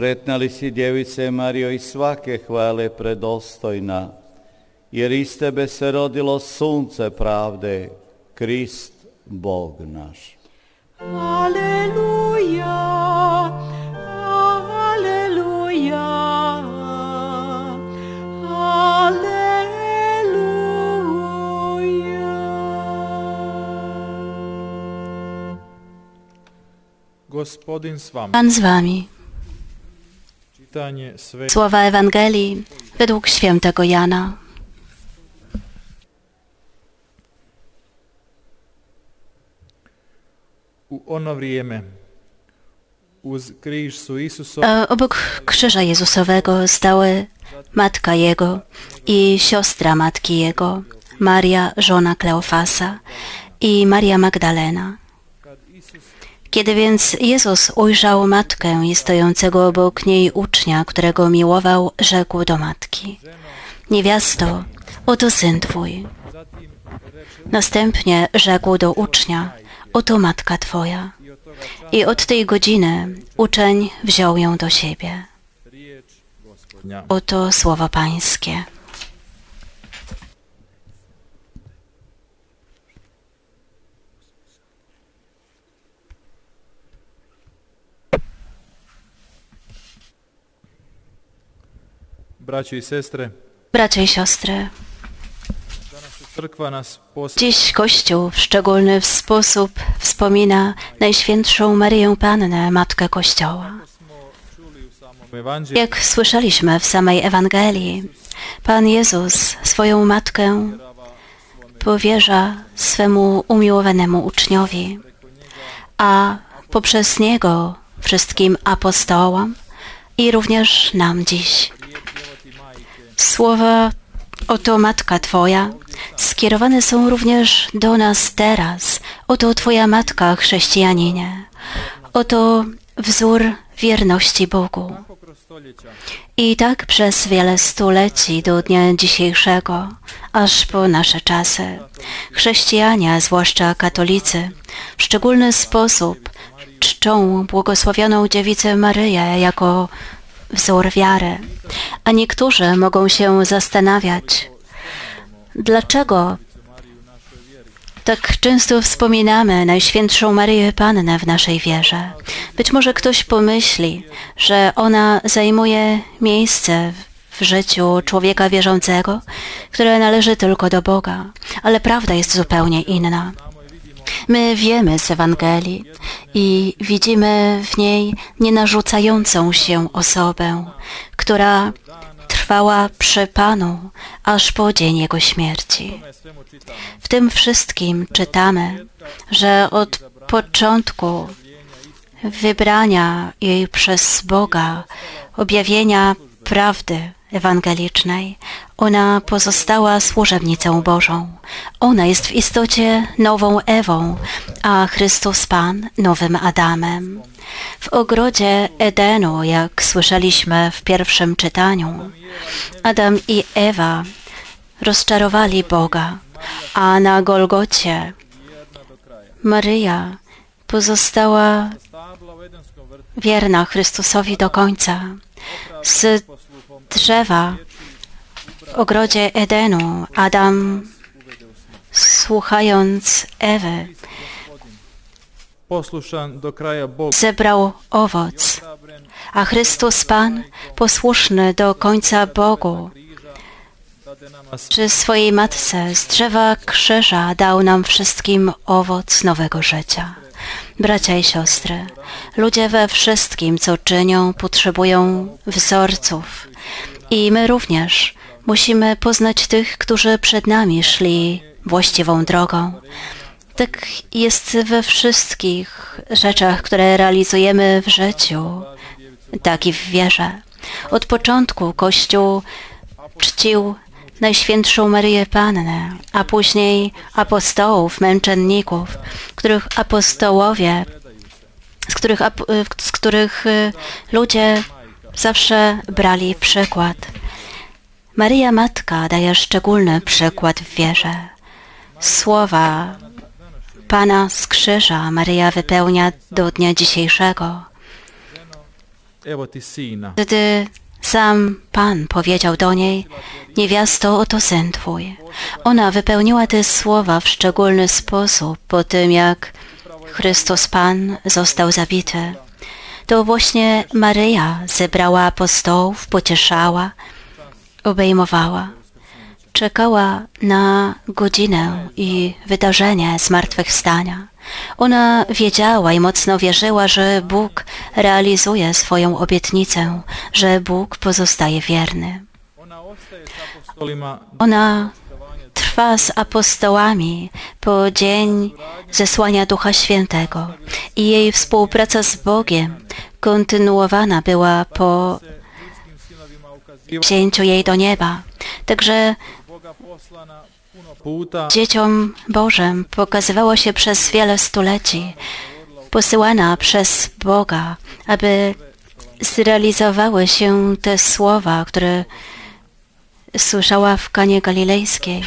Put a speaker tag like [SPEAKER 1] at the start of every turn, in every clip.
[SPEAKER 1] Sretnali si, Djevice Mario, i svake hvale predostojna, jer iz tebe se rodilo sunce pravde, Krist, Bog naš.
[SPEAKER 2] Aleluja, aleluja, aleluja.
[SPEAKER 3] Gospodin s vami.
[SPEAKER 4] Pan z wami. Słowa Ewangelii według świętego Jana. A obok krzyża Jezusowego stały matka Jego i siostra matki Jego, Maria, żona Kleofasa i Maria Magdalena. Kiedy więc Jezus ujrzał matkę i stojącego obok niej ucznia, którego miłował, rzekł do matki: Niewiasto, oto syn twój. Następnie rzekł do ucznia: Oto matka twoja. I od tej godziny uczeń wziął ją do siebie. Oto słowo Pańskie.
[SPEAKER 3] Braćo i sestre,
[SPEAKER 4] Bracia i siostry,
[SPEAKER 3] nas
[SPEAKER 4] dziś Kościół w szczególny sposób wspomina Najświętszą Maryję Pannę, Matkę Kościoła. Jak słyszeliśmy w samej Ewangelii, Pan Jezus swoją matkę powierza swemu umiłowanemu uczniowi, a poprzez niego wszystkim apostołom i również nam dziś. Słowa Oto Matka Twoja skierowane są również do nas teraz. Oto Twoja Matka, chrześcijaninie. Oto wzór wierności Bogu. I tak przez wiele stuleci do dnia dzisiejszego, aż po nasze czasy, chrześcijanie, zwłaszcza katolicy, w szczególny sposób czczą błogosławioną dziewicę Maryję jako wzór wiary. A niektórzy mogą się zastanawiać, dlaczego tak często wspominamy Najświętszą Maryję Pannę w naszej wierze. Być może ktoś pomyśli, że ona zajmuje miejsce w życiu człowieka wierzącego, które należy tylko do Boga, ale prawda jest zupełnie inna. My wiemy z Ewangelii i widzimy w niej nienarzucającą się osobę, która trwała przy Panu aż po dzień Jego śmierci. W tym wszystkim czytamy, że od początku wybrania jej przez Boga, objawienia prawdy ewangelicznej, ona pozostała służebnicą Bożą. Ona jest w istocie nową Ewą, a Chrystus Pan nowym Adamem. W ogrodzie Edenu, jak słyszeliśmy w pierwszym czytaniu, Adam i Ewa rozczarowali Boga, a na Golgocie Maryja pozostała wierna Chrystusowi do końca. Z drzewa w ogrodzie Edenu Adam, słuchając Ewy, zebrał owoc, a Chrystus Pan, posłuszny do końca Bogu, przy swojej matce z drzewa krzyża dał nam wszystkim owoc nowego życia. Bracia i siostry, ludzie we wszystkim, co czynią, potrzebują wzorców. I my również musimy poznać tych, którzy przed nami szli właściwą drogą. Tak jest we wszystkich rzeczach, które realizujemy w życiu, tak i w wierze. Od początku Kościół czcił Najświętszą Maryję Pannę, a później apostołów, męczenników, których apostołowie, z których, z których y, ludzie zawsze brali przykład. Maryja Matka daje szczególny przykład w wierze. Słowa Pana z krzyża Maryja wypełnia do dnia dzisiejszego.
[SPEAKER 3] sina.
[SPEAKER 4] Gdy sam Pan powiedział do niej, niewiasto, oto syn Twój. Ona wypełniła te słowa w szczególny sposób po tym, jak Chrystus Pan został zabity. To właśnie Maryja zebrała apostołów, pocieszała, obejmowała. Czekała na godzinę i wydarzenie zmartwychwstania. Ona wiedziała i mocno wierzyła, że Bóg realizuje swoją obietnicę, że Bóg pozostaje wierny.
[SPEAKER 3] Ona
[SPEAKER 4] trwa z apostołami po dzień zesłania Ducha Świętego i jej współpraca z Bogiem kontynuowana była po wzięciu jej do nieba. Także dzieciom Bożym pokazywało się przez wiele stuleci, posyłana przez Boga, aby zrealizowały się te słowa, które słyszała w Kanie Galilejskiej,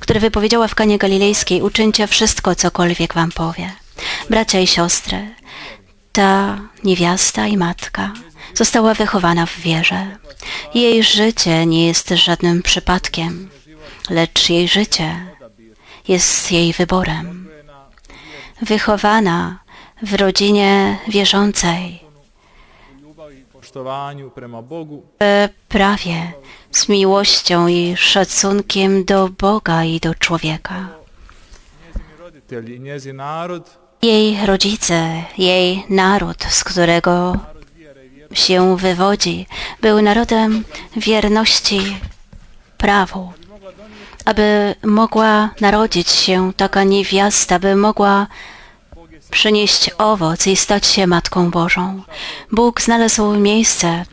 [SPEAKER 4] które wypowiedziała w Kanie Galilejskiej, uczyńcie wszystko, cokolwiek wam powie. Bracia i siostry, ta niewiasta i matka została wychowana w wierze. Jej życie nie jest żadnym przypadkiem, lecz jej życie jest jej wyborem. Wychowana w rodzinie wierzącej, prawie z miłością i szacunkiem do Boga i do człowieka. Jej rodzice, jej naród, z którego się wywodzi, był narodem wierności prawu. Aby mogła narodzić się taka niewiasta, by mogła przynieść owoc i stać się Matką Bożą. Bóg znalazł miejsce,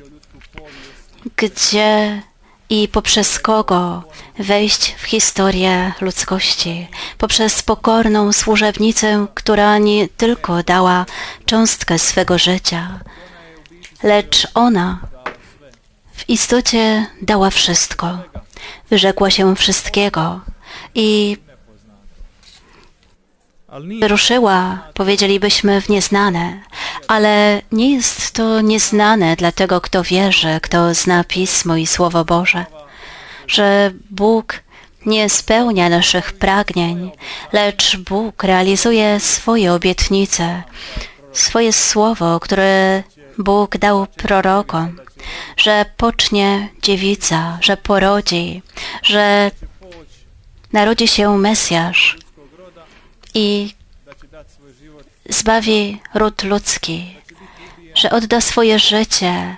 [SPEAKER 4] gdzie i poprzez kogo wejść w historię ludzkości, poprzez pokorną służebnicę, która nie tylko dała cząstkę swego życia, lecz ona w istocie dała wszystko, wyrzekła się wszystkiego i wyruszyła, powiedzielibyśmy, w nieznane, ale nie jest to nieznane dla tego, kto wierzy, kto zna Pismo i Słowo Boże, że Bóg nie spełnia naszych pragnień, lecz Bóg realizuje swoje obietnice, swoje słowo, które Bóg dał prorokom, że pocznie dziewica, że porodzi, że narodzi się Mesjasz i zbawi ród ludzki, że odda swoje życie,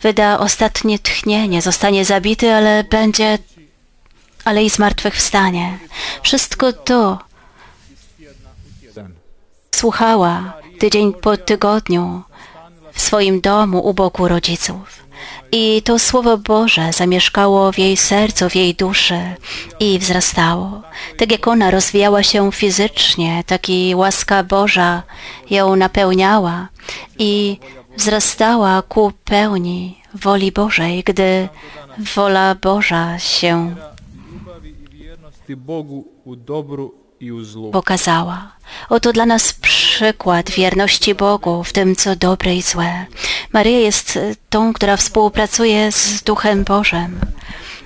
[SPEAKER 4] wyda ostatnie tchnienie, zostanie zabity, ale będzie, ale i zmartwychwstanie. Wszystko to słuchała tydzień po tygodniu w swoim domu u boku rodziców. I to Słowo Boże zamieszkało w jej sercu, w jej duszy i wzrastało. Tak jak ona rozwijała się fizycznie, tak i łaska Boża ją napełniała i wzrastała ku pełni woli Bożej, gdy wola Boża się pokazała. Oto dla nas przykład wierności Bogu w tym, co dobre i złe. Maryja jest e, tą, która współpracuje z Duchem Bożym.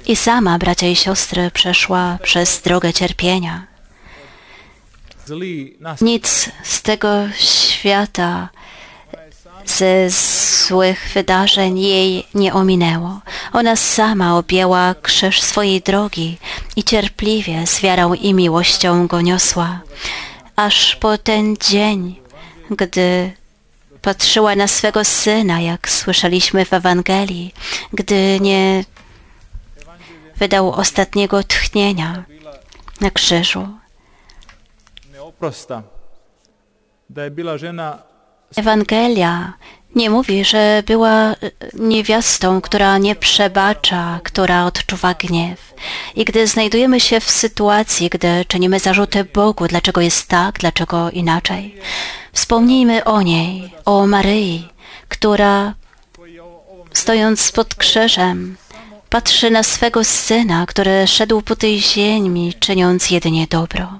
[SPEAKER 4] I sama, bracia i siostry, przeszła przez drogę cierpienia. Nic z tego świata, ze złych wydarzeń jej nie ominęło. Ona sama objęła krzyż swojej drogi i cierpliwie z wiarą i miłością go niosła, aż po ten dzień, gdy patrzyła na swego syna, jak słyszeliśmy w Ewangelii, gdy nie wydał ostatniego tchnienia na krzyżu. Ewangelia nie mówi, że była e, niewiastą, która nie przebacza, która odczuwa gniew. I gdy znajdujemy się w sytuacji, gdy czynimy zarzuty Bogu, dlaczego jest tak, dlaczego inaczej, wspomnijmy o niej, o Maryi, która stojąc pod krzyżem, patrzy na swego syna, który szedł po tej ziemi, czyniąc jedynie dobro.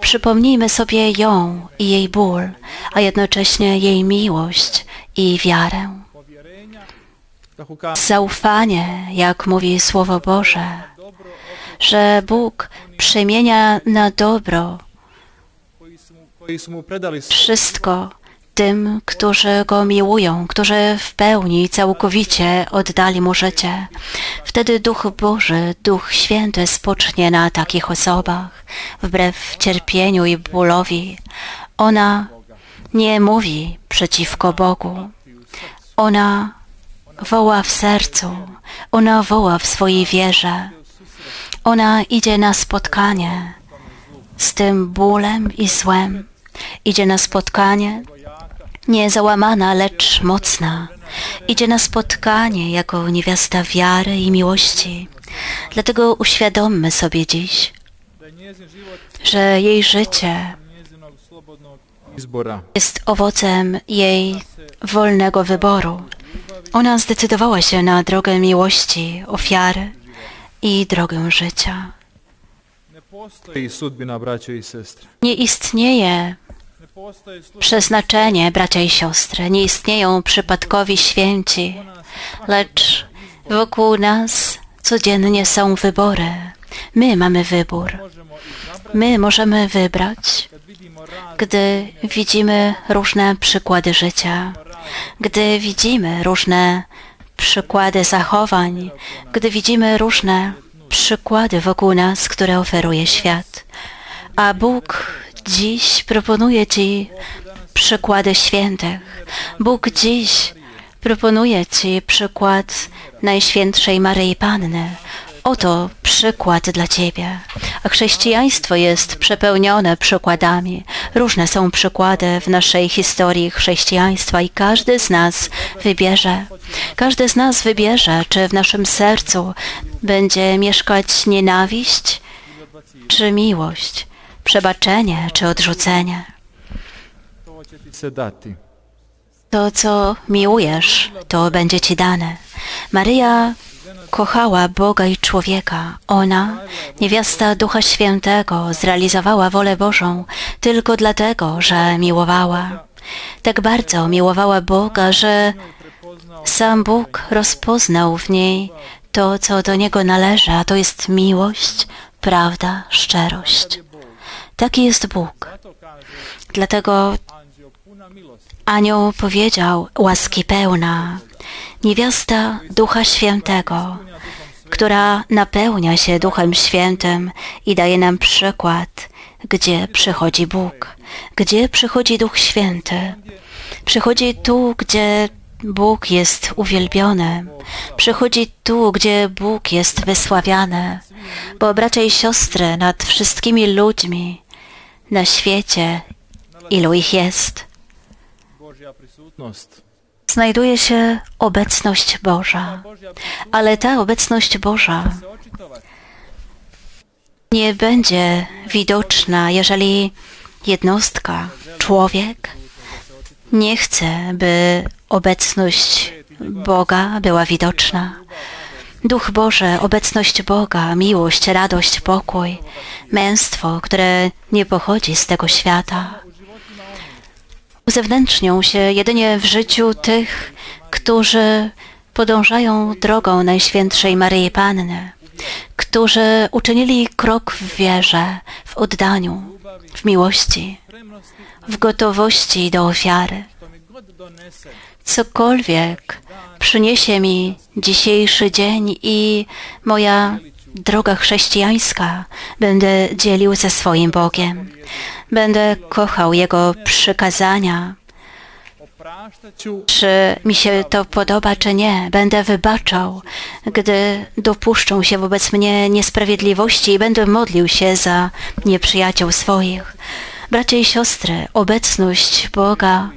[SPEAKER 4] Przypomnijmy sobie ją i jej ból, a jednocześnie jej miłość i wiarę. Zaufanie, jak mówi Słowo Boże, że Bóg przemienia na dobro wszystko tym, którzy Go miłują, którzy w pełni, całkowicie oddali Mu życie. Wtedy Duch Boży, Duch Święty spocznie na takich osobach, wbrew cierpieniu i bólowi. Ona nie mówi przeciwko Bogu. Ona woła w sercu, ona woła w swojej wierze. Ona idzie na spotkanie z tym bólem i złem. Idzie na spotkanie nie załamana, lecz mocna. Idzie na spotkanie jako niewiasta wiary i miłości. Dlatego uświadommy sobie dziś, że jej życie. Jest owocem jej wolnego wyboru. Ona zdecydowała się na drogę miłości, ofiary i drogę życia. Nie istnieje przeznaczenie, bracia i siostry. Nie istnieją przypadkowi święci, lecz wokół nas codziennie są wybory. My mamy wybór. My możemy wybrać, gdy widzimy różne przykłady życia, gdy widzimy różne przykłady zachowań, gdy widzimy różne przykłady wokół nas, które oferuje świat. A Bóg dziś proponuje Ci przykłady świętych. Bóg dziś proponuje Ci przykład Najświętszej Maryi Panny. Oto przykład dla Ciebie. A chrześcijaństwo jest przepełnione przykładami. Różne są przykłady w naszej historii chrześcijaństwa i każdy z nas wybierze. Każdy z nas wybierze, czy w naszym sercu będzie mieszkać nienawiść, czy miłość, przebaczenie, czy odrzucenie.
[SPEAKER 3] to
[SPEAKER 4] co miłujesz, to będzie ci dane. Maryja kochała Boga i człowieka. Ona, niewiasta Ducha Świętego, zrealizowała wolę Bożą tylko dlatego, że miłowała. Tak bardzo miłowała Boga, że sam Bóg rozpoznał w niej to, co do Niego należy, a to jest miłość, prawda, szczerość. Taki jest Bóg. Dlatego. Anioł powiedział, łaski pełna, niewiasta Ducha Świętego, która napełnia się Duchem Świętym i daje nam przykład, gdzie przychodzi Bóg, gdzie przychodzi Duch Święty. Przychodzi tu, gdzie Bóg jest uwielbiony. Przychodzi tu, gdzie Bóg jest wysławiany. Bo bracia i siostry, nad wszystkimi ludźmi na świecie, ilu ich jest. Znajduje się obecność Boża. Ale ta obecność Boża nie będzie widoczna, jeżeli jednostka, człowiek nie chce, by obecność Boga była widoczna. Duch Boży, obecność Boga, miłość, radość, pokój, męstwo, które nie pochodzi z tego świata, uzewnętrznią się jedynie w życiu tych, którzy podążają drogą Najświętszej Maryi Panny, którzy uczynili krok w wierze, w oddaniu, w miłości, w gotowości do ofiary. Cokolwiek przyniesie mi dzisiejszy dzień i moja droga chrześcijańska, będę dzielił ze swoim Bogiem. Będę kochał Jego przykazania, czy mi się to podoba, czy nie. Będę wybaczał, gdy dopuszczą się wobec mnie niesprawiedliwości i będę modlił się za nieprzyjaciół swoich. Bracia i siostry, obecność Boga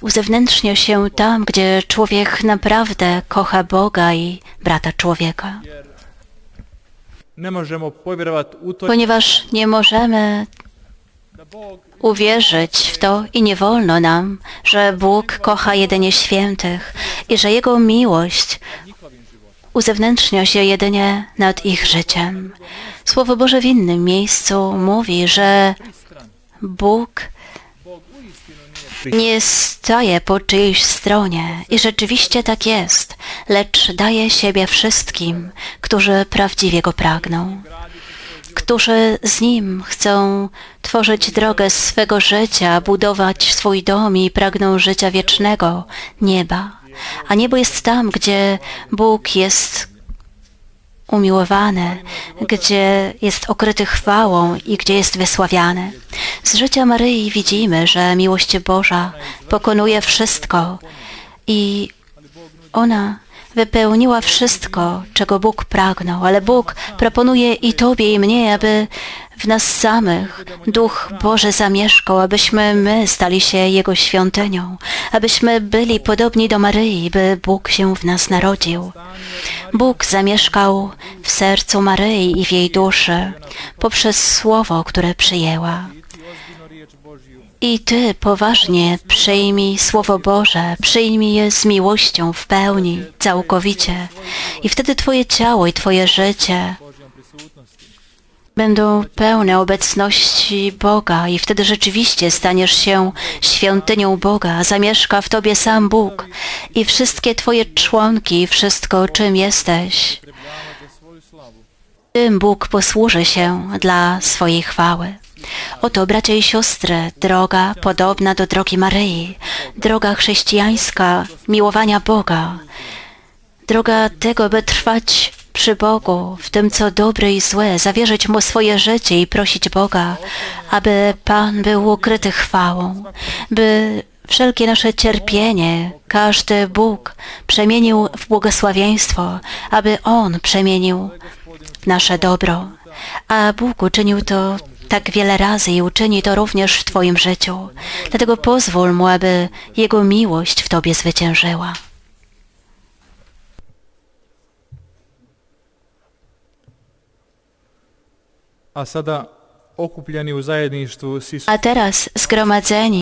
[SPEAKER 4] uzewnętrznia się tam, gdzie człowiek naprawdę kocha Boga i brata człowieka.
[SPEAKER 3] ne možemo povjerovati u to
[SPEAKER 4] Ponieważ nie możemy uwierzyć w to i nie wolno nam, że Bóg kocha jedynie świętych i że Jego miłość uzewnętrznia się jedynie nad ich życiem. Słowo Boże w innym miejscu mówi, że. Bóg Nie stoję po czyjejś stronie i rzeczywiście tak jest, lecz daję siebie wszystkim, którzy prawdziwie go pragną, którzy z nim chcą tworzyć drogę swego życia, budować swój dom i pragną życia wiecznego, nieba. A niebo jest tam, gdzie Bóg jest umiłowany, gdzie jest okryty chwałą i gdzie jest wysławiany. Z życia Maryi widzimy, że miłość Boża pokonuje wszystko i ona wypełniła wszystko, czego Bóg pragnął, ale Bóg proponuje i Tobie, i mnie, aby w nas samych Duch Boży zamieszkał, abyśmy my stali się Jego świątynią, abyśmy byli podobni do Maryi, by Bóg się w nas narodził. Bóg zamieszkał w sercu Maryi i w jej duszy poprzez słowo, które przyjęła. I Ty poważnie przyjmij Słowo Boże, przyjmij je z miłością w pełni, całkowicie. I wtedy Twoje ciało i Twoje życie będą pełne obecności Boga i wtedy rzeczywiście staniesz się świątynią Boga, zamieszka w Tobie sam Bóg i wszystkie Twoje członki, wszystko czym jesteś, tym Bóg posłuży się dla swojej chwały. Oto, bracia i siostry, droga podobna do drogi Maryi, droga chrześcijańska miłowania Boga, droga tego, by trwać przy Bogu, w tym co dobre i złe, zawierzyć Mu swoje życie i prosić Boga, aby Pan był ukryty chwałą, by wszelkie nasze cierpienie, każdy Bóg przemienił w błogosławieństwo, aby On przemienił nasze dobro. A Bóg uczynił to tak wiele razy i uczyni to również w Twoim życiu. Dlatego pozwól Mu, aby Jego miłość w Tobie zwyciężyła.
[SPEAKER 3] A sada okupljeni u zajedništvu s Isusom
[SPEAKER 4] A teraz zgromadzeni